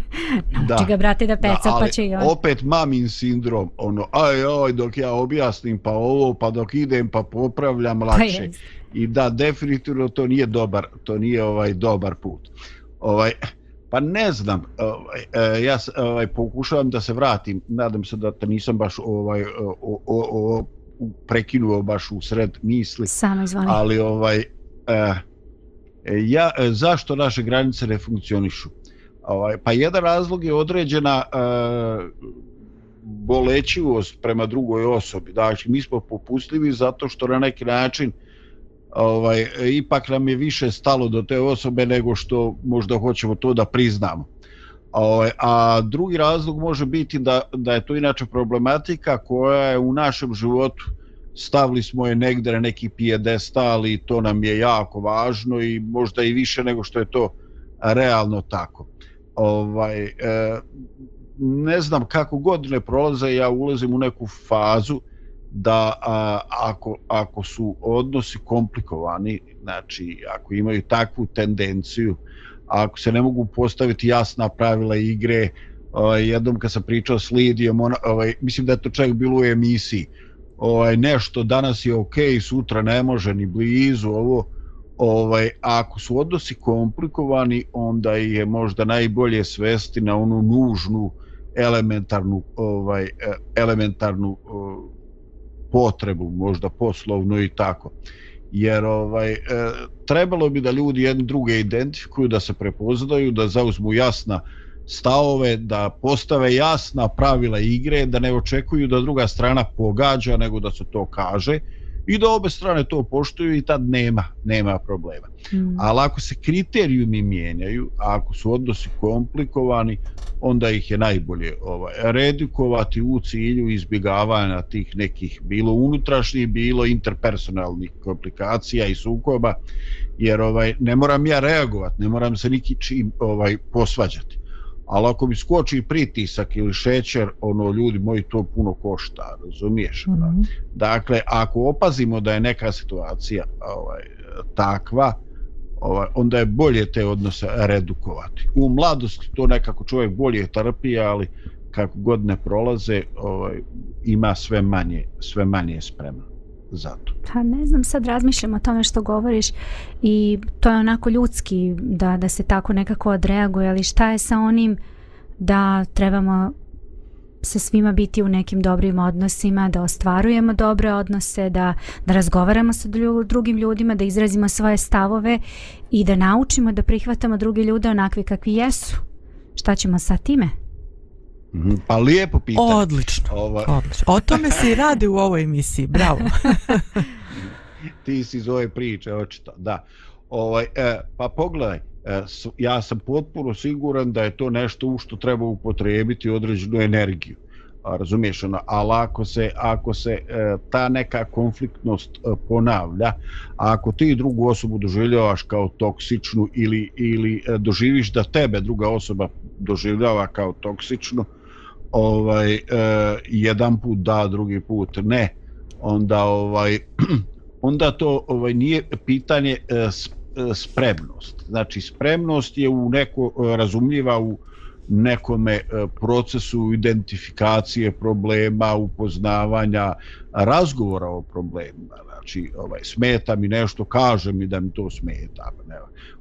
Nauči da. ga, brate, da peca, da, pa će i on. opet mamin sindrom, ono, aj, aj, dok ja objasnim, pa ovo, pa dok idem, pa popravljam pa lakše. Pa I da, definitivno to nije dobar, to nije ovaj dobar put. Ovaj, Pa ne znam, ovaj, e, ja ovaj, pokušavam da se vratim, nadam se da te nisam baš ovaj, o, o, o, prekinuo baš u sred misli. Samo izvoli. Ali ovaj, e, ja, e, zašto naše granice ne funkcionišu? Ovaj, pa jedan razlog je određena bolećivost prema drugoj osobi. Dakle, mi smo popustljivi zato što na neki način uh, ovaj, ipak nam je više stalo do te osobe nego što možda hoćemo to da priznamo. Ovaj, a drugi razlog može biti da, da je to inače problematika koja je u našem životu stavili smo je negdje na neki pijedestal i to nam je jako važno i možda i više nego što je to realno tako. Ovaj, e, ne znam kako godine prolaze, ja ulazim u neku fazu e, da a, ako, ako su odnosi komplikovani, znači ako imaju takvu tendenciju, ako se ne mogu postaviti jasna pravila igre, a, ovaj, jednom kad sam pričao s Lidijom, ona, a, ovaj, mislim da je to čovjek bilo u emisiji, ovaj nešto danas je ok, sutra ne može ni blizu ovo ovaj ako su odnosi komplikovani onda je možda najbolje svesti na onu nužnu elementarnu ovaj e, elementarnu ovaj, potrebu, možda poslovnu i tako. Jer ovaj e, trebalo bi da ljudi jedni druge identifikuju, da se prepoznaju, da zauzmu jasna stavove, da postave jasna pravila igre, da ne očekuju da druga strana pogađa, nego da se to kaže. Uh, i da obe strane to poštuju i tad nema, nema problema. Mm. Ali ako se kriterijumi mijenjaju, ako su odnosi komplikovani, onda ih je najbolje ovaj, redukovati u cilju izbjegavanja tih nekih bilo unutrašnjih, bilo interpersonalnih komplikacija i sukoba, jer ovaj ne moram ja reagovati, ne moram se niki čim ovaj, posvađati ali ako mi skoči pritisak ili šećer, ono, ljudi moji, to puno košta, razumiješ? Mm -hmm. da? Dakle, ako opazimo da je neka situacija ovaj, takva, ovaj, onda je bolje te odnose redukovati. U mladosti to nekako čovjek bolje trpi, ali kako godine prolaze, ovaj, ima sve manje, sve manje spremno za to. Pa ne znam, sad razmišljam o tome što govoriš i to je onako ljudski da, da se tako nekako odreaguje, ali šta je sa onim da trebamo sa svima biti u nekim dobrim odnosima, da ostvarujemo dobre odnose, da, da razgovaramo sa drugim ljudima, da izrazimo svoje stavove i da naučimo da prihvatamo druge ljude onakvi kakvi jesu. Šta ćemo sa time? Hvala. Mhm. Pa lijepo pitanje. Odlično, Ova... odlično. O tome se i radi u ovoj emisiji, bravo. Ti si iz ove priče, očito, da. Ovaj, e, pa pogledaj, e, s, ja sam potpuno siguran da je to nešto u što treba upotrebiti određenu energiju. A, razumiješ, ono, ali ako se, ako se e, ta neka konfliktnost e, ponavlja, a ako ti drugu osobu doživljavaš kao toksičnu ili, ili e, doživiš da tebe druga osoba doživljava kao toksičnu, ovaj eh, jedan put da, drugi put ne, onda ovaj onda to ovaj nije pitanje eh, spremnost. Znači spremnost je u neko e, razumljiva u eh, nekome e, procesu identifikacije problema, upoznavanja, razgovora o problemima. Znači, ovaj, smeta mi nešto, kaže mi da mi to smeta. Pa ne,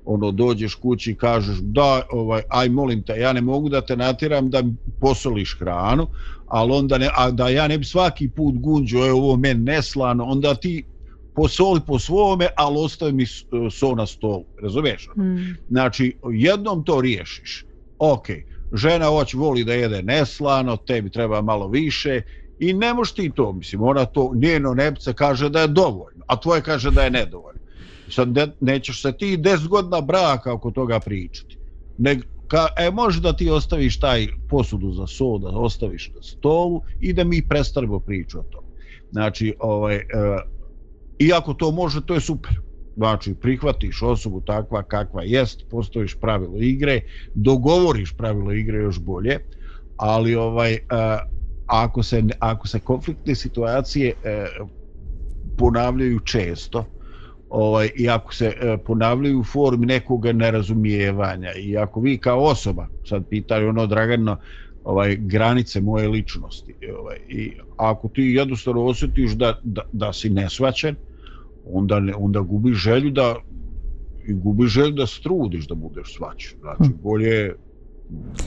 ono, dođeš kući i kažeš, da, ovaj, aj molim te, ja ne mogu da te natiram da posoliš hranu, ali onda ne, a da ja ne bi svaki put gunđo, je ovo men neslano, onda ti posoli po svome, ali ostavi mi e, so na stolu. Razumeš? Ono? Mm. Znači, jednom to riješiš. Okej. Okay žena hoće voli da jede neslano, tebi treba malo više i ne možeš ti to, mislim, ona to, njeno nepce kaže da je dovoljno, a tvoje kaže da je nedovoljno. Sad ne, nećeš se ti des godina braka oko toga pričati. Ne, ka, e, može da ti ostaviš taj posudu za soda, ostaviš na stolu i da mi prestarimo priču o tom. Znači, ovaj, e, iako to može, to je super znači prihvatiš osobu takva kakva jest, postojiš pravilo igre, dogovoriš pravilo igre još bolje, ali ovaj a, eh, ako se ako se konfliktne situacije e, ponavljaju često, ovaj i ako se e, ponavljaju u formi nekog nerazumijevanja i ako vi kao osoba sad pitali ono Dragano ovaj granice moje ličnosti, ovaj i ako ti jednostavno osjetiš da da da si nesvaćen, uh, onda, ne, onda gubi želju da i gubi želju da strudiš da budeš svačan. Znači, hm. bolje,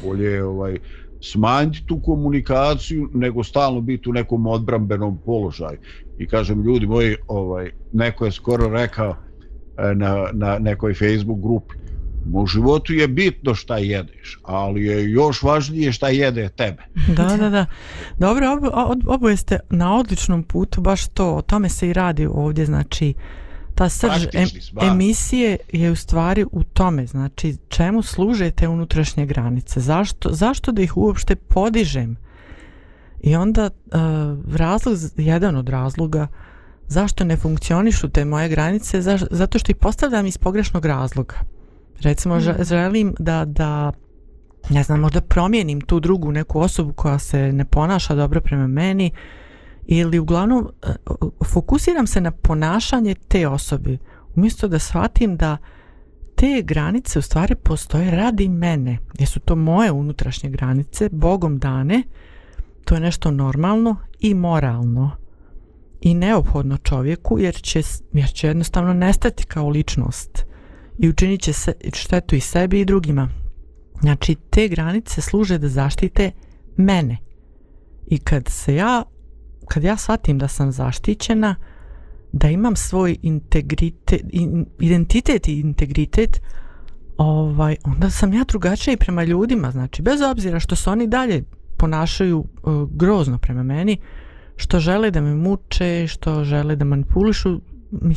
bolje ovaj, smanjiti tu komunikaciju nego stalno biti u nekom odbrambenom položaju. I kažem, ljudi moji, ovaj, neko je skoro rekao e, na, na nekoj Facebook grupi, uh, U životu je bitno šta jedeš, ali je još važnije šta jede tebe. Da, da, da. Dobro, oboje ste na odličnom putu, baš to, o tome se i radi ovdje, znači, ta srž em, emisije je u stvari u tome, znači, čemu služe te unutrašnje granice, zašto, zašto da ih uopšte podižem? I onda uh, razlog, jedan od razloga, zašto ne funkcionišu te moje granice, zaš, zato što ih postavljam iz pogrešnog razloga recimo mm. želim da da ne znam možda promijenim tu drugu neku osobu koja se ne ponaša dobro prema meni ili uglavnom e, fokusiram se na ponašanje te osobe umjesto da shvatim da te granice u stvari postoje radi mene jesu to moje unutrašnje granice bogom dane to je nešto normalno i moralno i neophodno čovjeku jer će, jer će jednostavno nestati kao ličnost mm i učinit će se štetu i sebi i drugima. Znači, te granice služe da zaštite mene. I kad se ja, kad ja shvatim da sam zaštićena, da imam svoj integritet, identitet i integritet, ovaj, onda sam ja drugačija i prema ljudima. Znači, bez obzira što se oni dalje ponašaju uh, grozno prema meni, što žele da me muče, što žele da manipulišu,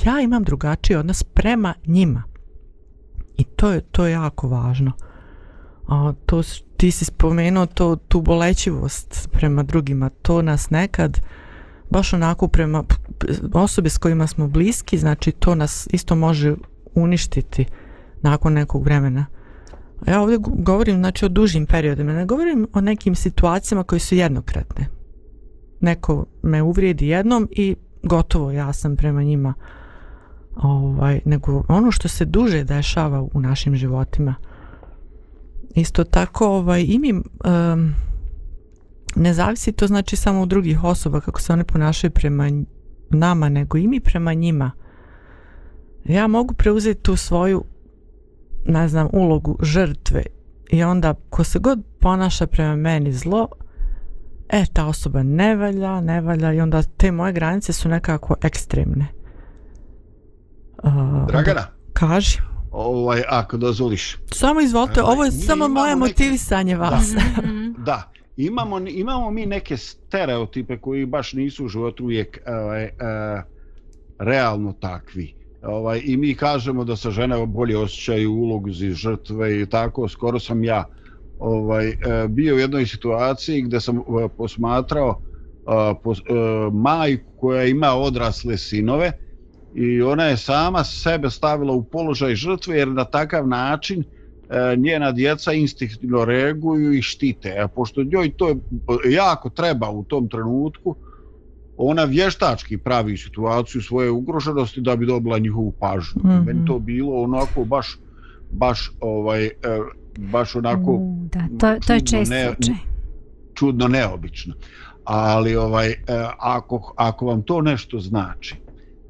ja imam drugačiji odnos prema njima. I to je to je jako važno. A to ti si spomenuo to tu bolećivost prema drugima, to nas nekad baš onako prema osobe s kojima smo bliski, znači to nas isto može uništiti nakon nekog vremena. Ja ovdje govorim znači o dužim periodima, ne govorim o nekim situacijama koje su jednokratne. Neko me uvrijedi jednom i gotovo ja sam prema njima uh, ovaj, nego ono što se duže dešava u našim životima. Isto tako, ovaj, imi, um, ne zavisi to znači samo od drugih osoba kako se one ponašaju prema nama, nego i mi prema njima. Ja mogu preuzeti tu svoju, ne znam, ulogu žrtve i onda ko se god ponaša prema meni zlo, e, ta osoba ne valja, ne valja i onda te moje granice su nekako ekstremne. Dragana? Kaži. Ovaj, ako dozvoliš. Samo izvolite, ovo je mi samo moje motivisanje neke... vas. Da, mhm. da. Imamo, imamo mi neke stereotipe koji baš nisu u životu uvijek ovaj, e, realno takvi. Ovaj, I mi kažemo da se žene bolje osjećaju ulogu za žrtve i tako. Skoro sam ja ovaj, e, bio u jednoj situaciji gde sam e, posmatrao uh, pos, uh, majku koja ima odrasle sinove uh, i ona je sama sebe stavila u položaj žrtve jer na takav način e, njena djeca instinktivno reaguju i štite. A pošto njoj to jako treba u tom trenutku, ona vještački pravi situaciju svoje ugroženosti da bi dobila njihovu pažnju. Mm -hmm. Meni mhm. to bilo onako baš baš ovaj e, baš onako mm, da, to, to je čest ne, slučaj. čudno neobično. Ali ovaj e, ako ako vam to nešto znači,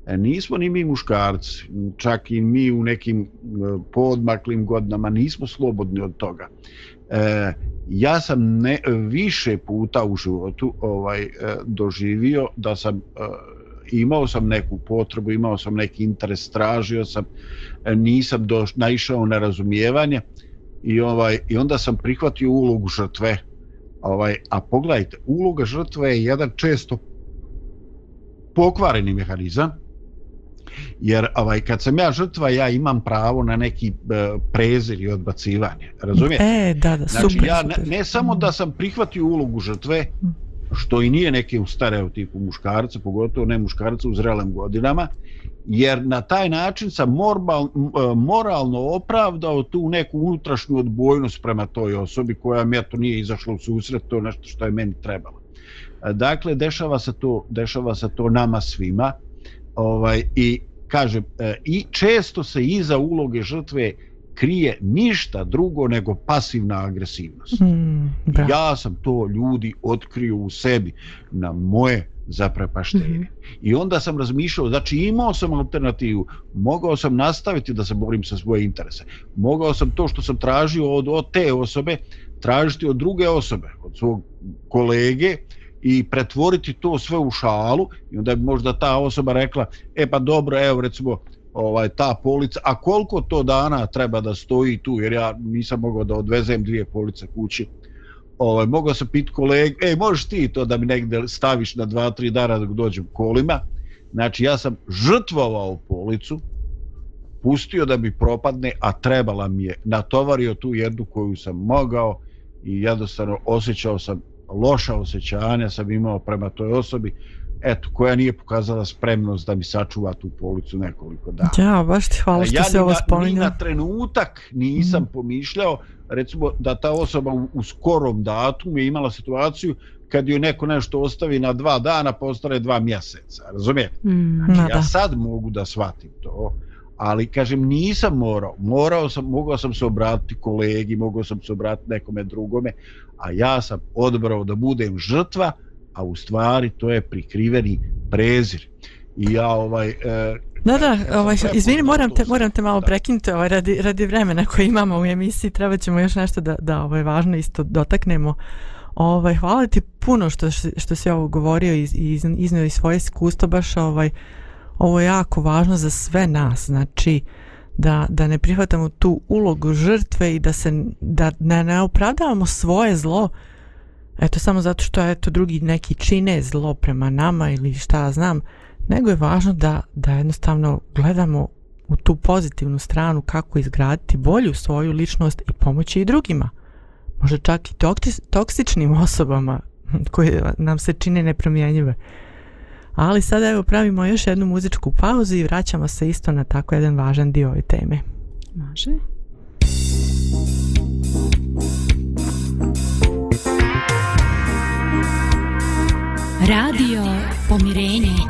E, nismo ni mi muškarci, čak i mi u nekim e, podmaklim godinama nismo slobodni od toga. E, ja sam ne, više puta u životu ovaj doživio da sam imao sam neku potrebu, imao sam neki interes, tražio sam, nisam doš, naišao na razumijevanje i ovaj i onda sam prihvatio ulogu žrtve. Ovaj a pogledajte, uloga žrtve je jedan često pokvareni mehanizam Jer ovaj, kad sam ja žrtva, ja imam pravo na neki e, prezir i odbacivanje. Razumijete? E, da, da, znači, super, ja ne, ne samo da mhm. sam prihvatio ulogu žrtve, mhm. što i nije neki stereotip u muškarca, pogotovo ne muškarca u zrelim godinama, jer na taj način sam moral, e, moralno opravdao tu neku unutrašnju odbojnost prema toj osobi koja mi to nije izašla u susret, to je nešto što je meni trebalo. E, dakle, dešava se to, dešava se to nama svima, ovaj i kaže e, i često se iza uloge žrtve krije ništa drugo nego pasivna agresivnost. Mm, ja sam to ljudi otkrio u sebi na moje zaprepaštenje. Mm -hmm. I onda sam razmišljao, znači imao sam alternativu, mogao sam nastaviti da se borim sa svoje interese. Mogao sam to što sam tražio od, od te osobe, tražiti od druge osobe, od svog kolege, mm i pretvoriti to sve u šalu i onda bi možda ta osoba rekla e pa dobro, evo recimo ovaj ta polica, a koliko to dana treba da stoji tu, jer ja nisam mogao da odvezem dvije police kući ovaj, mogao sam pit kolegu e možeš ti to da mi negde staviš na dva, tri dana dok dođem kolima znači ja sam žrtvovao policu pustio da mi propadne, a trebala mi je natovario tu jednu koju sam mogao i jednostavno osjećao sam loša osjećanja sam imao prema toj osobi eto, koja nije pokazala spremnost da mi sačuva tu policu nekoliko dana. Ja, baš ti hvala što ja se ovo spominja. Ja ni na trenutak nisam mm. pomišljao, recimo, da ta osoba u, u skorom datumu je imala situaciju kad joj neko nešto ostavi na dva dana, postane pa dva mjeseca, razumijete? Mm, znači, ja sad mogu da shvatim to, ali kažem nisam morao, morao sam, mogao sam se obratiti kolegi, mogao sam se obratiti nekome drugome, a ja sam odbrao da budem žrtva, a u stvari to je prikriveni prezir. I ja ovaj... Uh, da, da, ovaj, izvini, moram te, moram te malo da. prekinuti ovaj, radi, radi vremena koje imamo u emisiji, treba ćemo još nešto da, da ovaj, važno isto dotaknemo. Ovaj, hvala ti puno što, što si ovo govorio i iz, iz, iznio i svoje iskustvo, baš ovaj, uh, ovo je jako važno za sve nas, znači da, da ne prihvatamo tu ulogu žrtve i da se da ne, ne opravdavamo svoje zlo eto samo zato što eto drugi neki čine zlo prema nama ili šta znam nego je važno da, da jednostavno gledamo u tu pozitivnu stranu kako izgraditi bolju svoju ličnost i pomoći i drugima možda čak i toksičnim osobama koje nam se čine nepromjenjive Ali sada evo pravimo još jednu muzičku pauzu i vraćamo se isto na tako jedan važan dio ove teme. Može. Radio Pomirenje.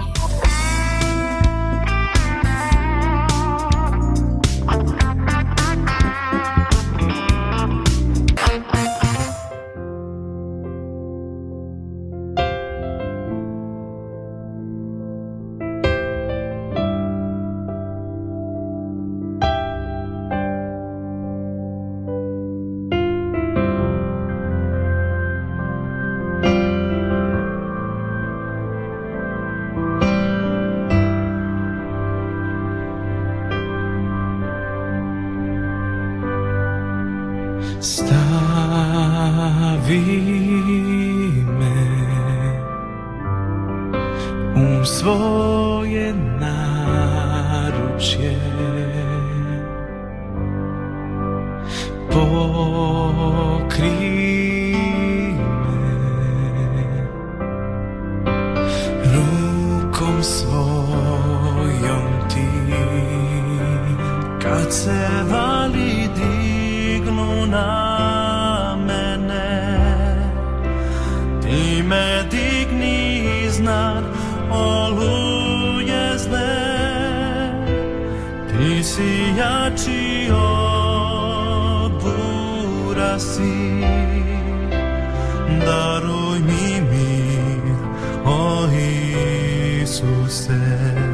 su ser.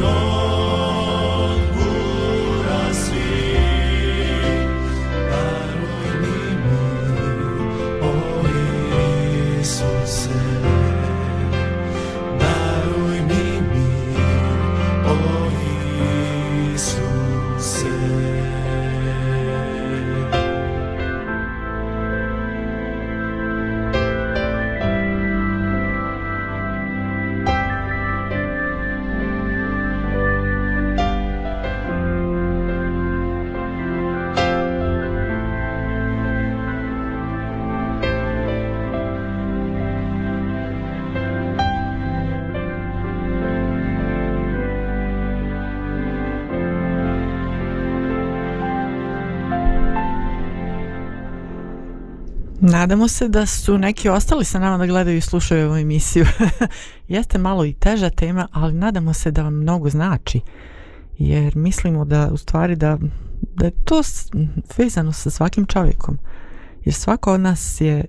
No Nadamo se da su neki ostali sa nama da gledaju i slušaju ovu emisiju. Jeste malo i teža tema, ali nadamo se da vam mnogo znači. Jer mislimo da u stvari da, da je to vezano sa svakim čovjekom. Jer svako od nas je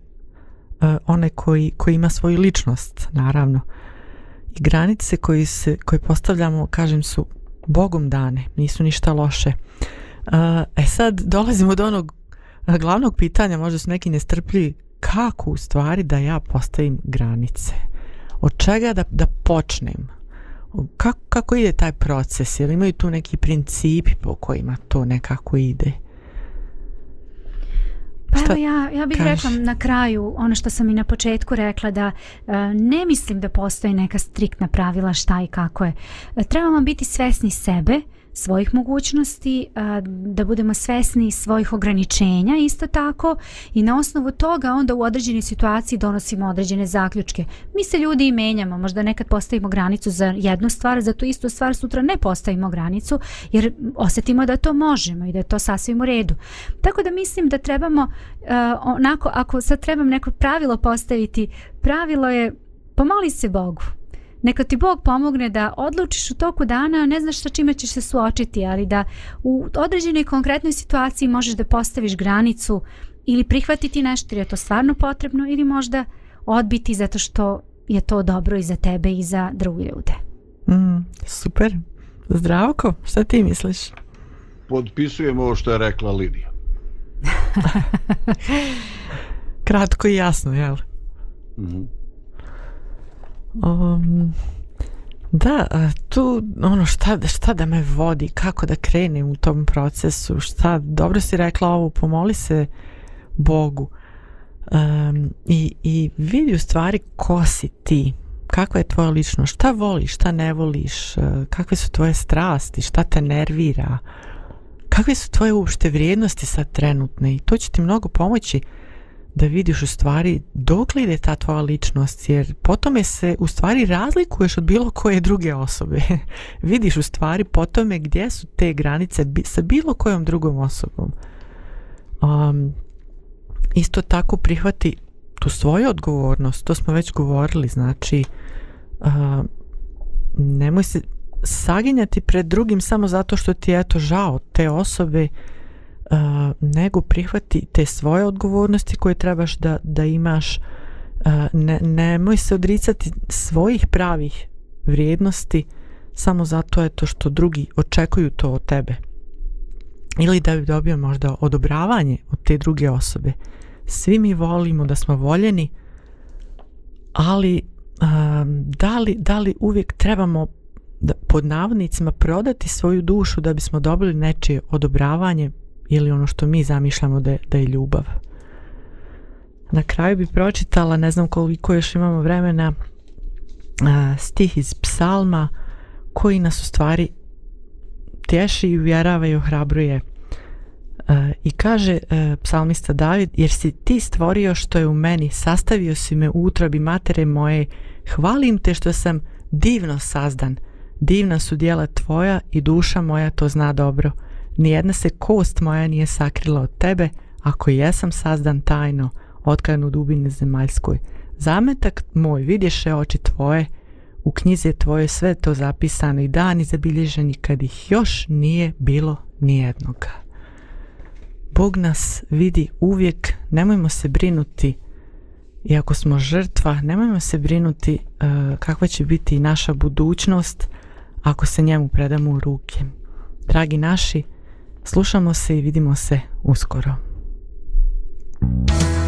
uh, e, one koji, koji ima svoju ličnost, naravno. I granice koji se, koje postavljamo, kažem, su bogom dane. Nisu ništa loše. Uh, e sad dolazimo do onog glavnog pitanja možda su neki nestrpljivi kako u stvari da ja postavim granice od čega da, da počnem kako, kako ide taj proces ili imaju tu neki principi po kojima to nekako ide Pa evo ja, ja bih kaži? rekla na kraju ono što sam i na početku rekla da e, ne mislim da postoje neka striktna pravila šta i kako je. E, trebamo biti svesni sebe, e, svojih mogućnosti, da budemo svesni svojih ograničenja isto tako i na osnovu toga onda u određenoj situaciji donosimo određene zaključke. Mi se ljudi i menjamo, možda nekad postavimo granicu za jednu stvar, za tu istu stvar sutra ne postavimo granicu jer osjetimo da to možemo i da je to sasvim u redu. Tako da mislim da trebamo, onako, ako sad trebam neko pravilo postaviti, pravilo je pomoli se Bogu. Neka ti Bog pomogne da odlučiš u toku dana, ne znaš sa čime ćeš se suočiti, ali da u određenoj konkretnoj situaciji možeš da postaviš granicu ili prihvatiti nešto jer je to stvarno potrebno ili možda odbiti zato što je to dobro i za tebe i za druge ljude. Mm, super. Zdravko, šta ti misliš? Podpisujem ovo što je rekla Lidija. Kratko i jasno, jel? Mhm. Mm Um, da, tu ono šta, šta da me vodi, kako da krenem u tom procesu, šta, dobro si rekla ovo, pomoli se Bogu. Um, i, I vidi u stvari ko si ti, kako je tvoja lično, šta voliš, šta ne voliš, e, kakve su tvoje strasti, šta te nervira, kakve su tvoje uopšte vrijednosti sad trenutne i to će ti mnogo pomoći uh, da vidiš u stvari dok li ide ta tvoja ličnost jer po tome se u stvari razlikuješ od bilo koje druge osobe vidiš u stvari po tome gdje su te granice bi, sa bilo kojom drugom osobom um, isto tako prihvati tu svoju odgovornost to smo već govorili znači um, nemoj se saginjati pred drugim samo zato što ti je to žao te osobe uh, nego prihvati te svoje odgovornosti koje trebaš da, da imaš. Uh, ne, nemoj se odricati svojih pravih vrijednosti samo zato je to što drugi očekuju to od tebe. Ili da bi dobio možda odobravanje od te druge osobe. Svi mi volimo da smo voljeni, ali um, da, li, da li uvijek trebamo da, pod navodnicima prodati svoju dušu da bismo dobili nečije odobravanje, ili ono što mi zamišljamo da je, da je ljubav. Na kraju bi pročitala, ne znam koliko još imamo vremena, stih iz psalma koji nas u stvari teši i uvjerava i ohrabruje. I kaže e, psalmista David, jer si ti stvorio što je u meni, sastavio si me u utrobi matere moje, hvalim te što sam divno sazdan, divna su dijela tvoja i duša moja to zna dobro. Hvala. Nijedna se kost moja nije sakrila od tebe, ako i jesam sazdan tajno, otkajan u dubini zemaljskoj. Zametak moj vidješe oči tvoje, u knjizi je tvoje sve to zapisano i dani zabilježeni kad ih još nije bilo nijednoga. Bog nas vidi uvijek, nemojmo se brinuti i ako smo žrtva, nemojmo se brinuti uh, kakva će biti naša budućnost ako se njemu predamo u ruke. Dragi naši, Slušamo se i vidimo se uskoro. Thank you.